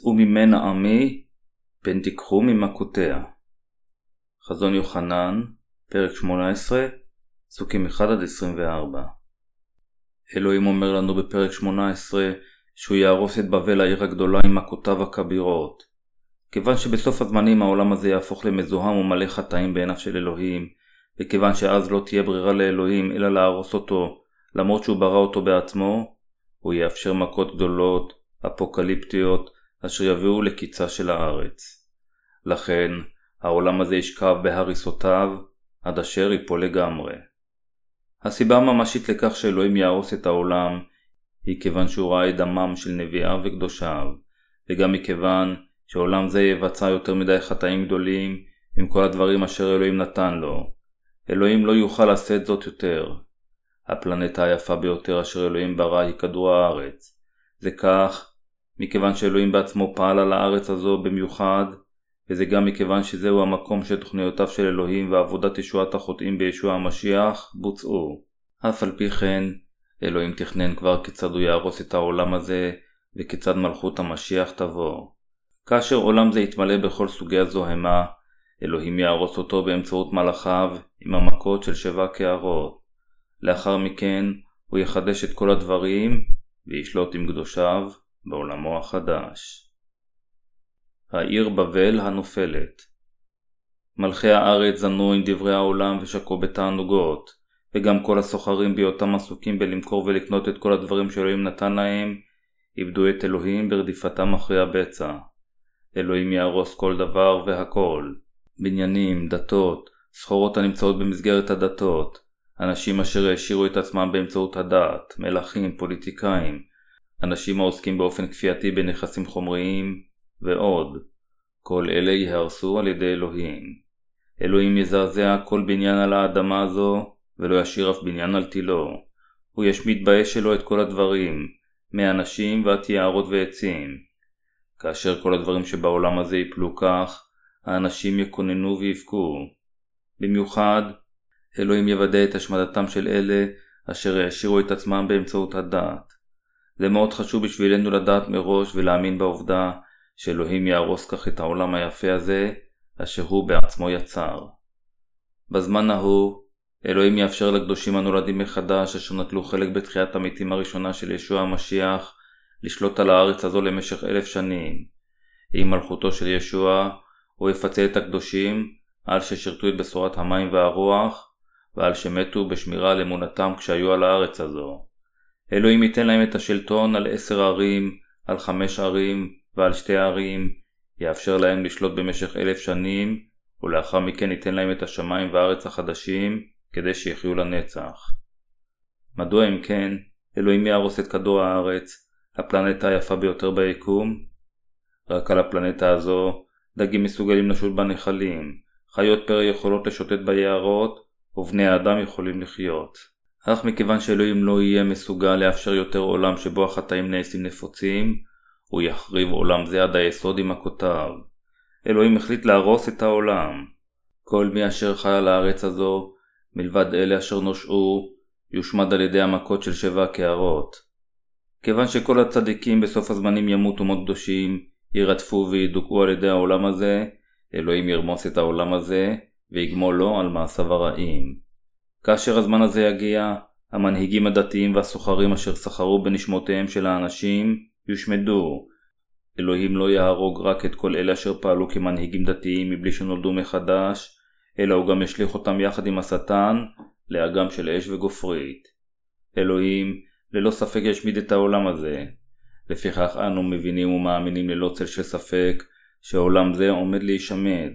צאו ממנה עמי, פן תיקחו ממכותיה. חזון יוחנן, פרק 18, פסוקים 1-24 אלוהים אומר לנו בפרק 18 שהוא יהרוס את בבל העיר הגדולה עם מכותיו הכבירות. כיוון שבסוף הזמנים העולם הזה יהפוך למזוהם ומלא חטאים בעיניו של אלוהים, וכיוון שאז לא תהיה ברירה לאלוהים אלא להרוס אותו, למרות שהוא ברא אותו בעצמו, הוא יאפשר מכות גדולות, אפוקליפטיות, אשר יביאו לקיצה של הארץ. לכן, העולם הזה ישכב בהריסותיו, עד אשר ייפול לגמרי. הסיבה הממשית לכך שאלוהים יהרוס את העולם, היא כיוון שהוא ראה את דמם של נביאיו וקדושיו, וגם מכיוון שעולם זה יבצע יותר מדי חטאים גדולים עם כל הדברים אשר אלוהים נתן לו. אלוהים לא יוכל לשאת זאת יותר. הפלנטה היפה ביותר אשר אלוהים ברא היא כדור הארץ. זה כך, מכיוון שאלוהים בעצמו פעל על הארץ הזו במיוחד, וזה גם מכיוון שזהו המקום שתוכניותיו של אלוהים ועבודת ישועת החוטאים בישוע המשיח בוצעו. אף על פי כן, אלוהים תכנן כבר כיצד הוא יהרוס את העולם הזה, וכיצד מלכות המשיח תבוא. כאשר עולם זה יתמלא בכל סוגי הזוהמה, אלוהים יהרוס אותו באמצעות מלאכיו עם המכות של שבע קערות. לאחר מכן הוא יחדש את כל הדברים וישלוט עם קדושיו בעולמו החדש. העיר בבל הנופלת מלכי הארץ זנו עם דברי העולם ושקעו בתענוגות, וגם כל הסוחרים בהיותם עסוקים בלמכור ולקנות את כל הדברים שאלוהים נתן להם, איבדו את אלוהים ברדיפתם אחרי הבצע. אלוהים יהרוס כל דבר והכל. בניינים, דתות, סחורות הנמצאות במסגרת הדתות, אנשים אשר העשירו את עצמם באמצעות הדת, מלכים, פוליטיקאים, אנשים העוסקים באופן כפייתי בנכסים חומריים, ועוד. כל אלה ייהרסו על ידי אלוהים. אלוהים יזעזע כל בניין על האדמה הזו, ולא ישאיר אף בניין על תילו. הוא ישמיט באש שלו את כל הדברים, מאנשים ועד יערות ועצים. כאשר כל הדברים שבעולם הזה יפלו כך, האנשים יקוננו ויבכו. במיוחד, אלוהים יוודא את השמדתם של אלה אשר העשירו את עצמם באמצעות הדת. זה מאוד חשוב בשבילנו לדעת מראש ולהאמין בעובדה שאלוהים יהרוס כך את העולם היפה הזה, אשר הוא בעצמו יצר. בזמן ההוא, אלוהים יאפשר לקדושים הנולדים מחדש, אשר נטלו חלק בתחיית המתים הראשונה של ישוע המשיח, לשלוט על הארץ הזו למשך אלף שנים. עם מלכותו של ישוע, הוא יפצה את הקדושים על ששירתו את בשורת המים והרוח, ועל שמתו בשמירה על אמונתם כשהיו על הארץ הזו. אלוהים ייתן להם את השלטון על עשר ערים, על חמש ערים, ועל שתי הערים, יאפשר להם לשלוט במשך אלף שנים, ולאחר מכן ייתן להם את השמיים והארץ החדשים, כדי שיחיו לנצח. מדוע אם כן, אלוהים יהרוס את כדור הארץ, הפלנטה היפה ביותר ביקום? רק על הפלנטה הזו, דגים מסוגלים לשוט בנחלים, חיות פרא יכולות לשוטט ביערות, ובני האדם יכולים לחיות. אך מכיוון שאלוהים לא יהיה מסוגל לאפשר יותר עולם שבו החטאים נעשים נפוצים, הוא יחריב עולם זה עד היסוד עם מכותיו. אלוהים החליט להרוס את העולם. כל מי אשר חי על הארץ הזו, מלבד אלה אשר נושעו, יושמד על ידי המכות של שבע הקערות. כיוון שכל הצדיקים בסוף הזמנים ימותו מאוד קדושים, יירדפו וידוכאו על ידי העולם הזה, אלוהים ירמוס את העולם הזה, ויגמול לו על מעשיו הרעים. כאשר הזמן הזה יגיע, המנהיגים הדתיים והסוחרים אשר סחרו בנשמותיהם של האנשים, יושמדו. אלוהים לא יהרוג רק את כל אלה אשר פעלו כמנהיגים דתיים מבלי שנולדו מחדש, אלא הוא גם ישליך אותם יחד עם השטן לאגם של אש וגופרית. אלוהים ללא ספק ישמיד את העולם הזה. לפיכך אנו מבינים ומאמינים ללא צל של ספק שעולם זה עומד להישמד.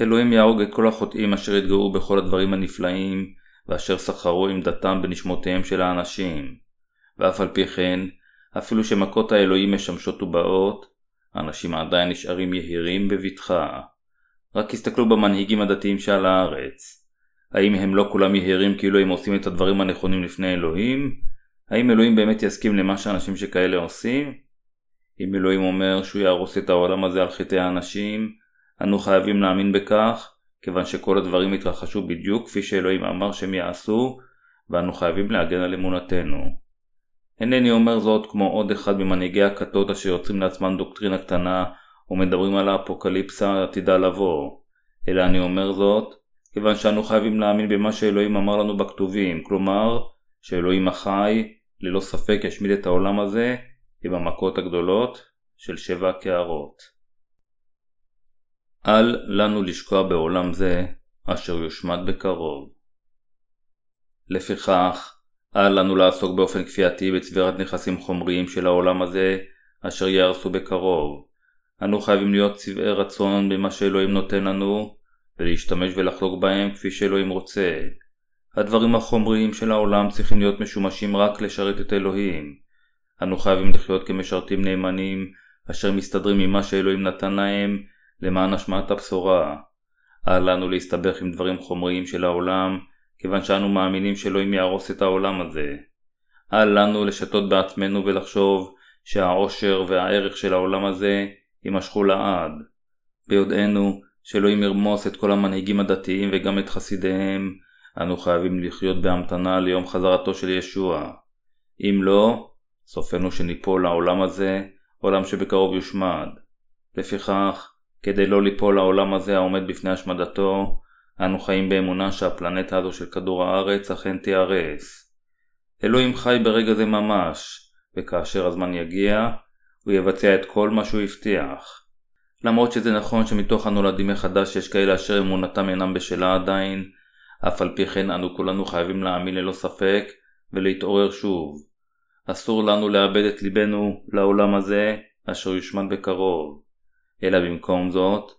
אלוהים יהרוג את כל החוטאים אשר התגאו בכל הדברים הנפלאים ואשר סחרו עם דתם בנשמותיהם של האנשים. ואף על פי כן, אפילו שמכות האלוהים משמשות ובאות, האנשים עדיין נשארים יהירים בבטחה. רק הסתכלו במנהיגים הדתיים שעל הארץ. האם הם לא כולם יהירים כאילו הם עושים את הדברים הנכונים לפני אלוהים? האם אלוהים באמת יסכים למה שאנשים שכאלה עושים? אם אלוהים אומר שהוא יהרוס את העולם הזה על חטאי האנשים, אנו חייבים להאמין בכך, כיוון שכל הדברים התרחשו בדיוק כפי שאלוהים אמר שהם יעשו, ואנו חייבים להגן על אמונתנו. אינני אומר זאת כמו עוד אחד ממנהיגי הכתות אשר יוצרים לעצמם דוקטרינה קטנה ומדברים על האפוקליפסה העתידה לבוא, אלא אני אומר זאת כיוון שאנו חייבים להאמין במה שאלוהים אמר לנו בכתובים, כלומר שאלוהים החי ללא ספק ישמיד את העולם הזה עם המכות הגדולות של שבע הקערות. אל לנו לשקוע בעולם זה אשר יושמד בקרוב. לפיכך, אל לנו לעסוק באופן כפייתי בצבירת נכסים חומריים של העולם הזה אשר יהרסו בקרוב. אנו חייבים להיות צבעי רצון במה שאלוהים נותן לנו ולהשתמש ולחלוק בהם כפי שאלוהים רוצה. הדברים החומריים של העולם צריכים להיות משומשים רק לשרת את אלוהים. אנו חייבים לחיות כמשרתים נאמנים אשר מסתדרים ממה שאלוהים נתן להם למען השמעת הבשורה. אל לנו להסתבך עם דברים חומריים של העולם כיוון שאנו מאמינים שאלוהים יהרוס את העולם הזה. אל לנו לשתות בעצמנו ולחשוב שהעושר והערך של העולם הזה יימשכו לעד. ביודענו שאלוהים ירמוס את כל המנהיגים הדתיים וגם את חסידיהם, אנו חייבים לחיות בהמתנה ליום חזרתו של ישוע. אם לא, סופנו שניפול לעולם הזה, עולם שבקרוב יושמד. לפיכך, כדי לא ליפול לעולם הזה העומד בפני השמדתו, אנו חיים באמונה שהפלנטה הזו של כדור הארץ אכן תיהרס. אלוהים חי ברגע זה ממש, וכאשר הזמן יגיע, הוא יבצע את כל מה שהוא הבטיח. למרות שזה נכון שמתוך הנולדים מחדש יש כאלה אשר אמונתם אינם בשלה עדיין, אף על פי כן אנו כולנו חייבים להאמין ללא ספק ולהתעורר שוב. אסור לנו לאבד את ליבנו לעולם הזה אשר יושמד בקרוב, אלא במקום זאת,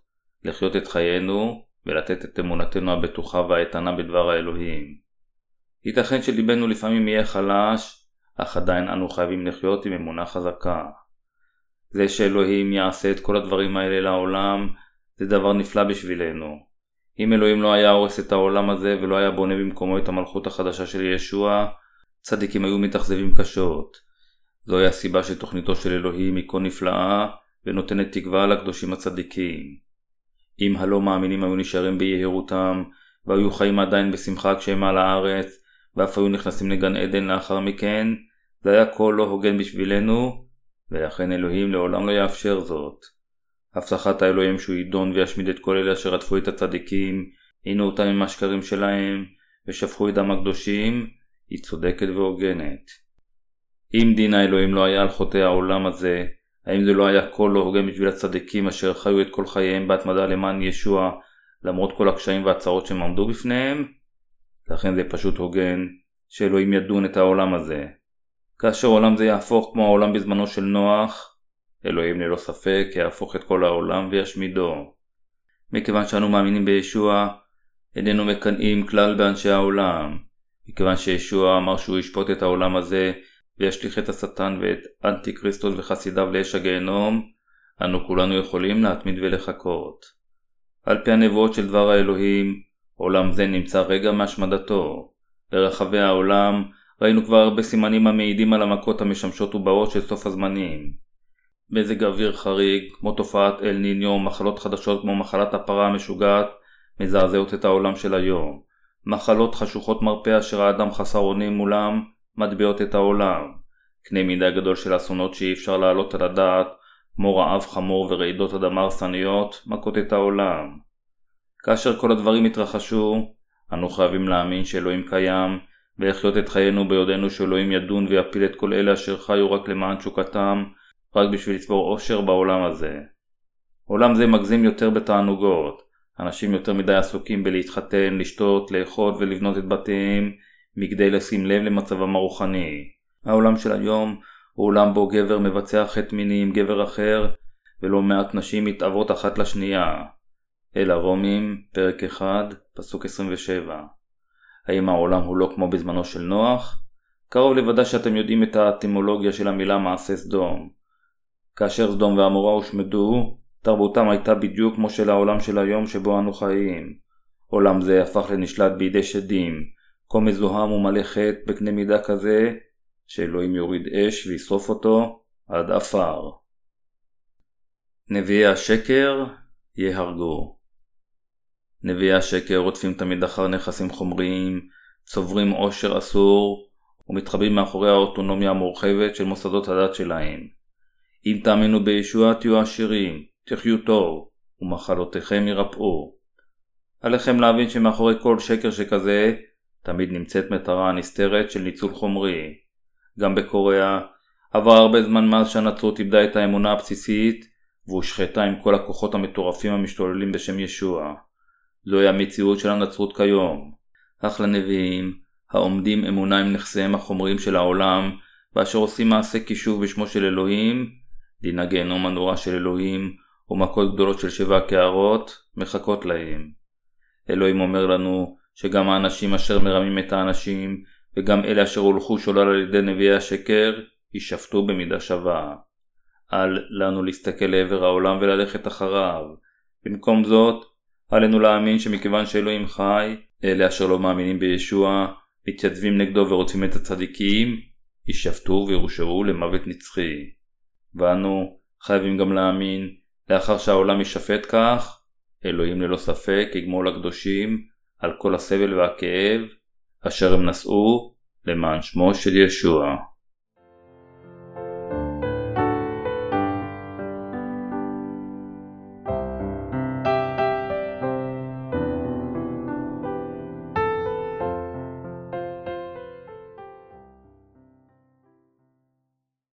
לחיות את חיינו ולתת את אמונתנו הבטוחה והאיתנה בדבר האלוהים. ייתכן שליבנו לפעמים יהיה חלש, אך עדיין אנו חייבים לחיות עם אמונה חזקה. זה שאלוהים יעשה את כל הדברים האלה לעולם, זה דבר נפלא בשבילנו. אם אלוהים לא היה הורס את העולם הזה ולא היה בונה במקומו את המלכות החדשה של ישוע, צדיקים היו מתאכזבים קשות. זוהי הסיבה שתוכניתו של אלוהים היא כה נפלאה ונותנת תקווה לקדושים הצדיקים. אם הלא מאמינים היו נשארים ביהירותם, והיו חיים עדיין בשמחה כשהם על הארץ, ואף היו נכנסים לגן עדן לאחר מכן, זה היה כה לא הוגן בשבילנו, ולכן אלוהים לעולם לא יאפשר זאת. הבטחת האלוהים שהוא ידון וישמיד את כל אלה אשר רדפו את הצדיקים, עינו אותם עם השקרים שלהם, ושפכו את דם הקדושים, היא צודקת והוגנת. אם דין האלוהים לא היה על חוטאי העולם הזה, האם זה לא היה כה לא הוגן בשביל הצדיקים אשר חיו את כל חייהם בהתמדה למען ישוע למרות כל הקשיים והצרות שהם עמדו בפניהם? לכן זה פשוט הוגן שאלוהים ידון את העולם הזה. כאשר עולם זה יהפוך כמו העולם בזמנו של נוח, אלוהים ללא ספק יהפוך את כל העולם וישמידו. מכיוון שאנו מאמינים בישוע, איננו מקנאים כלל באנשי העולם. מכיוון שישוע אמר שהוא ישפוט את העולם הזה וישליך את השטן ואת אנטי כריסטוס וחסידיו לאש הגיהנום, אנו כולנו יכולים להתמיד ולחכות. על פי הנבואות של דבר האלוהים, עולם זה נמצא רגע מהשמדתו. ברחבי העולם ראינו כבר הרבה סימנים המעידים על המכות המשמשות ובאות של סוף הזמנים. מזג אוויר חריג, כמו תופעת אל ניניו, מחלות חדשות כמו מחלת הפרה המשוגעת, מזעזעות את העולם של היום. מחלות חשוכות מרפא אשר האדם חסר אונים מולם, מטביעות את העולם. קנה מידה גדול של אסונות שאי אפשר להעלות על הדעת, כמו רעב חמור ורעידות אדמה הרסניות, מכות את העולם. כאשר כל הדברים התרחשו, אנו חייבים להאמין שאלוהים קיים, ולחיות את חיינו ביודענו שאלוהים ידון ויפיל את כל אלה אשר חיו רק למען תשוקתם, רק בשביל לצבור אושר בעולם הזה. עולם זה מגזים יותר בתענוגות. אנשים יותר מדי עסוקים בלהתחתן, לשתות, לאכול ולבנות את בתיהם, מכדי לשים לב למצבם הרוחני. העולם של היום הוא עולם בו גבר מבצע חטא מיני עם גבר אחר, ולא מעט נשים מתעברות אחת לשנייה. אל הרומים, פרק 1, פסוק 27. האם העולם הוא לא כמו בזמנו של נוח? קרוב לוודא שאתם יודעים את האטימולוגיה של המילה מעשה סדום. כאשר סדום ועמורה הושמדו, תרבותם הייתה בדיוק כמו של העולם של היום שבו אנו חיים. עולם זה הפך לנשלט בידי שדים, כה מזוהם ומלא חטא בקנה מידה כזה, שאלוהים יוריד אש וישרוף אותו עד עפר. נביאי השקר יהרגו. נביאי השקר רודפים תמיד אחר נכסים חומריים, צוברים עושר אסור, ומתחבאים מאחורי האוטונומיה המורחבת של מוסדות הדת שלהם. אם תאמינו בישוע תהיו עשירים, תחיו טוב, ומחלותיכם ירפאו. עליכם להבין שמאחורי כל שקר שכזה, תמיד נמצאת מטרה נסתרת של ניצול חומרי. גם בקוריאה, עבר הרבה זמן מאז שהנצרות איבדה את האמונה הבסיסית, והושחתה עם כל הכוחות המטורפים המשתוללים בשם ישוע. זוהי המציאות של הנצרות כיום. אך לנביאים, העומדים אמונה עם נכסיהם החומריים של העולם, ואשר עושים מעשה כישוב בשמו של אלוהים, דין הגיהנום הנורא של אלוהים, ומכות גדולות של שבע קערות, מחכות להם. אלוהים אומר לנו, שגם האנשים אשר מרמים את האנשים, וגם אלה אשר הולכו שולל על ידי נביאי השקר, יישפטו במידה שווה. אל לנו להסתכל לעבר העולם וללכת אחריו. במקום זאת, עלינו להאמין שמכיוון שאלוהים חי, אלה אשר לא מאמינים בישוע, מתייצבים נגדו ורוצים את הצדיקים, יישפטו וירושעו למוות נצחי. ואנו חייבים גם להאמין, לאחר שהעולם יישפט כך, אלוהים ללא ספק יגמול לקדושים על כל הסבל והכאב אשר הם נשאו למען שמו של ישוע.